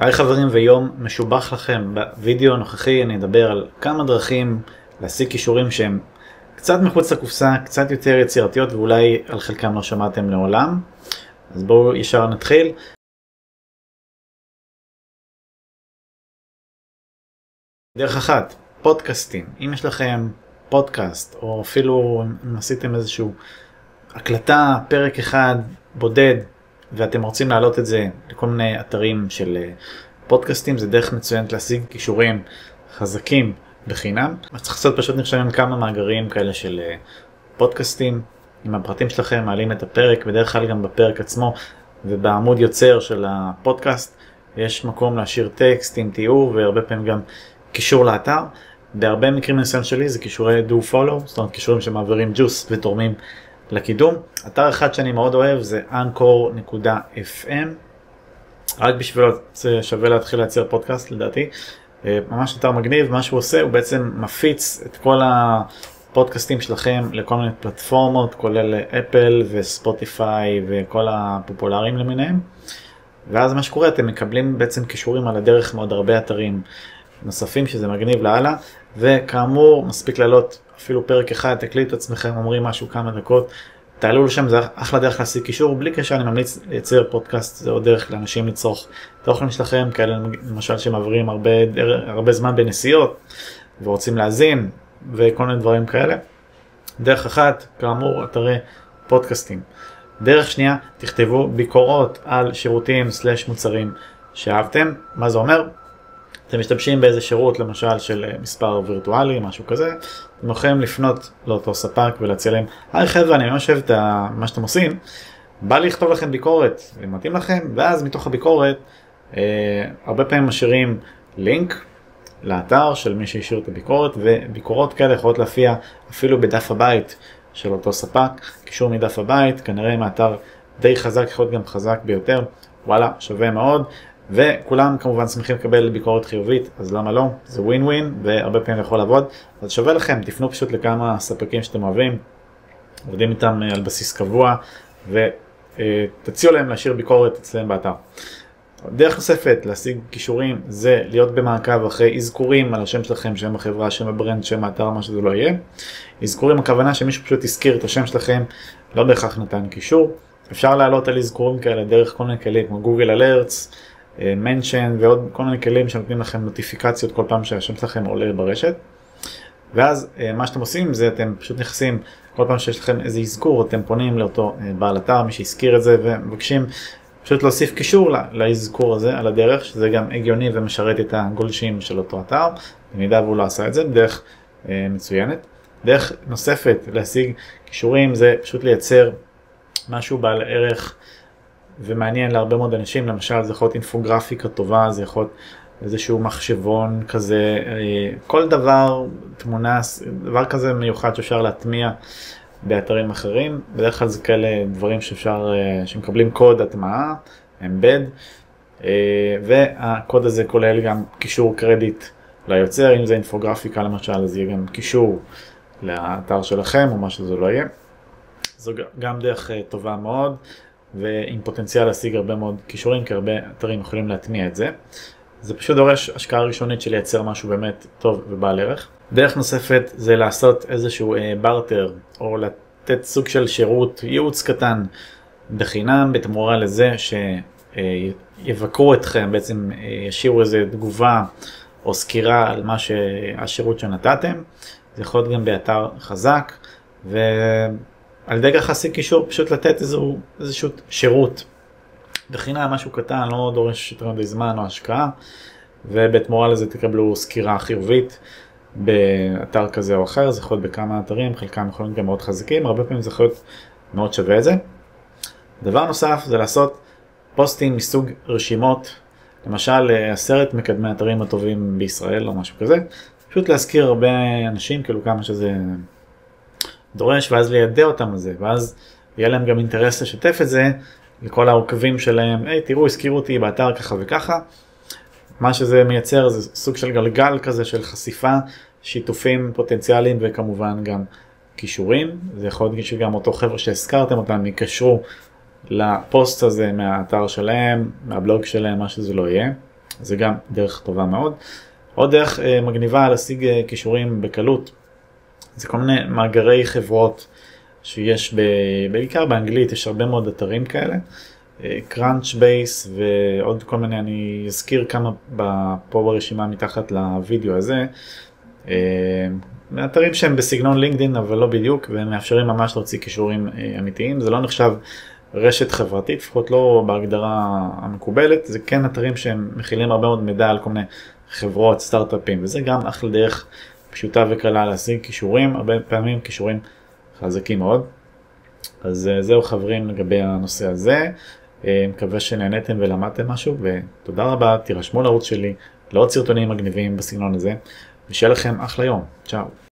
היי חברים ויום משובח לכם. בווידאו הנוכחי אני אדבר על כמה דרכים להשיג כישורים שהם קצת מחוץ לקופסה, קצת יותר יצירתיות ואולי על חלקם לא שמעתם לעולם. אז בואו ישר נתחיל. דרך אחת, פודקאסטים. אם יש לכם פודקאסט או אפילו אם עשיתם איזשהו הקלטה, פרק אחד בודד ואתם רוצים להעלות את זה לכל מיני אתרים של אה, פודקאסטים, זה דרך מצוינת להשיג כישורים חזקים בחינם. אז צריך לעשות פשוט נרשמים כמה מאגרים כאלה של אה, פודקאסטים. עם הפרטים שלכם מעלים את הפרק, בדרך כלל גם בפרק עצמו ובעמוד יוצר של הפודקאסט יש מקום להשאיר טקסט עם תיאור והרבה פעמים גם קישור לאתר. בהרבה מקרים בניסיון שלי זה כישורי do follow, זאת אומרת כישורים שמעבירים ג'וס ותורמים לקידום. אתר אחד שאני מאוד אוהב זה anchor.fm, רק בשבילו שווה להתחיל לייצר פודקאסט לדעתי. אה, ממש אתר מגניב, מה שהוא עושה הוא בעצם מפיץ את כל הפודקאסטים שלכם לכל מיני פלטפורמות, כולל אפל וספוטיפיי וכל הפופולריים למיניהם. ואז מה שקורה אתם מקבלים בעצם קישורים על הדרך מעוד הרבה אתרים נוספים שזה מגניב לאללה וכאמור מספיק לעלות אפילו פרק אחד תקליטו את עצמכם אומרים משהו כמה דקות. תעלו לשם זה אחלה דרך להשיג קישור. בלי קשר אני ממליץ לייצר פודקאסט זה עוד דרך לאנשים לצרוך תוכן שלכם. כאלה למשל שמעבירים הרבה, הרבה זמן בנסיעות ורוצים להאזין וכל מיני דברים כאלה. דרך אחת כאמור אתרי פודקאסטים. דרך שנייה תכתבו ביקורות על שירותים סלש מוצרים שאהבתם. מה זה אומר אתם משתמשים באיזה שירות למשל של אה, מספר וירטואלי משהו כזה. אתם יכולים לפנות לאותו ספק ולהציע להם היי חבר'ה אני ממש אוהב את מה שאתם עושים. בא לי לכתוב לכם ביקורת אם מתאים לכם ואז מתוך הביקורת אה, הרבה פעמים משאירים לינק לאתר של מי שהשאיר את הביקורת וביקורות כאלה יכולות להופיע אפילו בדף הבית של אותו ספק קישור מדף הבית כנראה אם האתר די חזק יכול להיות גם חזק ביותר. וואלה שווה מאוד וכולם כמובן שמחים לקבל ביקורת חיובית אז למה לא זה ווין ווין והרבה פעמים יכול לעבוד אז שווה לכם תפנו פשוט לכמה ספקים שאתם אוהבים עובדים איתם אה, על בסיס קבוע ותציעו להם להשאיר ביקורת אצלם באתר. דרך נוספת להשיג קישורים זה להיות במעקב אחרי אזכורים על השם שלכם, שם החברה, שם ה brand, שם האתר, מה שזה לא יהיה. אזכורים הכוונה שמישהו פשוט הזכיר את השם שלכם, לא בהכרח נתן קישור. אפשר לעלות על אזכורים כאלה דרך כל מיני כלים כמו גוגל אלרטס, מנשן ועוד כל מיני כלים שנותנים לכם נוטיפיקציות כל פעם שהשם שלכם עולה ברשת. ואז אה, מה שאתם עושים זה אתם פשוט נכנסים כל פעם שיש לכם איזה אזכור אתם פונים לאותו אה, בעל אתר מי שהזכיר את זה ומבקשים פשוט להוסיף קישור לאזכור הזה על הדרך שזה גם הגיוני ומשרת את הגולשים של אותו אתר במידה והוא לא עשה את זה בדרך אה, מצוינת. דרך נוספת להשיג קישורים זה פשוט לייצר משהו בעל ערך ומעניין להרבה מאוד אנשים, למשל זה יכול להיות אינפוגרפיקה טובה, זה יכול להיות איזשהו מחשבון כזה, אה, כל דבר, תמונה, דבר כזה מיוחד שאפשר להטמיע באתרים אחרים, בדרך כלל זה כאלה דברים שאפשר, אה, שמקבלים קוד הטמעה, אמבד, אה, והקוד הזה כולל גם קישור קרדיט ליוצר, אם זה אינפוגרפיקה למשל, אז יהיה גם קישור לאתר שלכם או מה שזה לא יהיה. זו גם דרך טובה מאוד. ועם פוטנציאל להשיג הרבה מאוד כישורים, כי הרבה אתרים יכולים להטמיע את זה. זה פשוט דורש השקעה ראשונית של לייצר משהו באמת טוב ובעל ערך. דרך נוספת זה לעשות איזשהו אה, בארטר, או לתת סוג של שירות, ייעוץ קטן בחינם, בתמורה לזה שיבקרו אתכם, בעצם אה, ישאירו איזה תגובה או סקירה על מה שהשירות שנתתם. זה יכול להיות גם באתר חזק. ו... על ידי כך להשיג קישור פשוט לתת איזשהו, איזשהו שירות בחינם משהו קטן לא דורש יותר מדי זמן או השקעה ובתמורה לזה תקבלו סקירה חיובית באתר כזה או אחר זה יכול להיות בכמה אתרים חלקם יכולים גם מאוד חזקים הרבה פעמים זה יכול להיות מאוד שווה את זה. דבר נוסף זה לעשות פוסטים מסוג רשימות למשל עשרת מקדמי אתרים הטובים בישראל או משהו כזה פשוט להזכיר הרבה אנשים כאילו כמה שזה דורש ואז לידע אותם על זה ואז יהיה להם גם אינטרס לשתף את זה לכל העוקבים שלהם היי תראו הזכירו אותי באתר ככה וככה. מה שזה מייצר זה סוג של גלגל כזה של חשיפה שיתופים פוטנציאליים וכמובן גם כישורים זה יכול להיות שגם אותו חבר'ה שהזכרתם אותם יקשרו לפוסט הזה מהאתר שלהם מהבלוג שלהם מה שזה לא יהיה זה גם דרך טובה מאוד. עוד דרך מגניבה להשיג כישורים בקלות, זה כל מיני מאגרי חברות שיש ב, בעיקר באנגלית, יש הרבה מאוד אתרים כאלה. קראנץ' בייס ועוד כל מיני, אני אזכיר כמה פה ברשימה מתחת לוידאו הזה. אתרים שהם בסגנון לינקדאין אבל לא בדיוק והם מאפשרים ממש להוציא כישורים אמיתיים זה לא נחשב רשת חברתית לפחות לא בהגדרה המקובלת זה כן אתרים שהם מכילים הרבה מאוד מידע על כל מיני חברות סטארט-אפים וזה גם אחלה דרך פשוטה וקלה להשיג כישורים הרבה פעמים כישורים חזקים מאוד. אז זהו חברים לגבי הנושא הזה מקווה שנהניתם ולמדתם משהו ותודה רבה תירשמו לערוץ שלי לעוד סרטונים מגניבים בסגנון הזה ושיהיה לכם אחלה יום צ'או.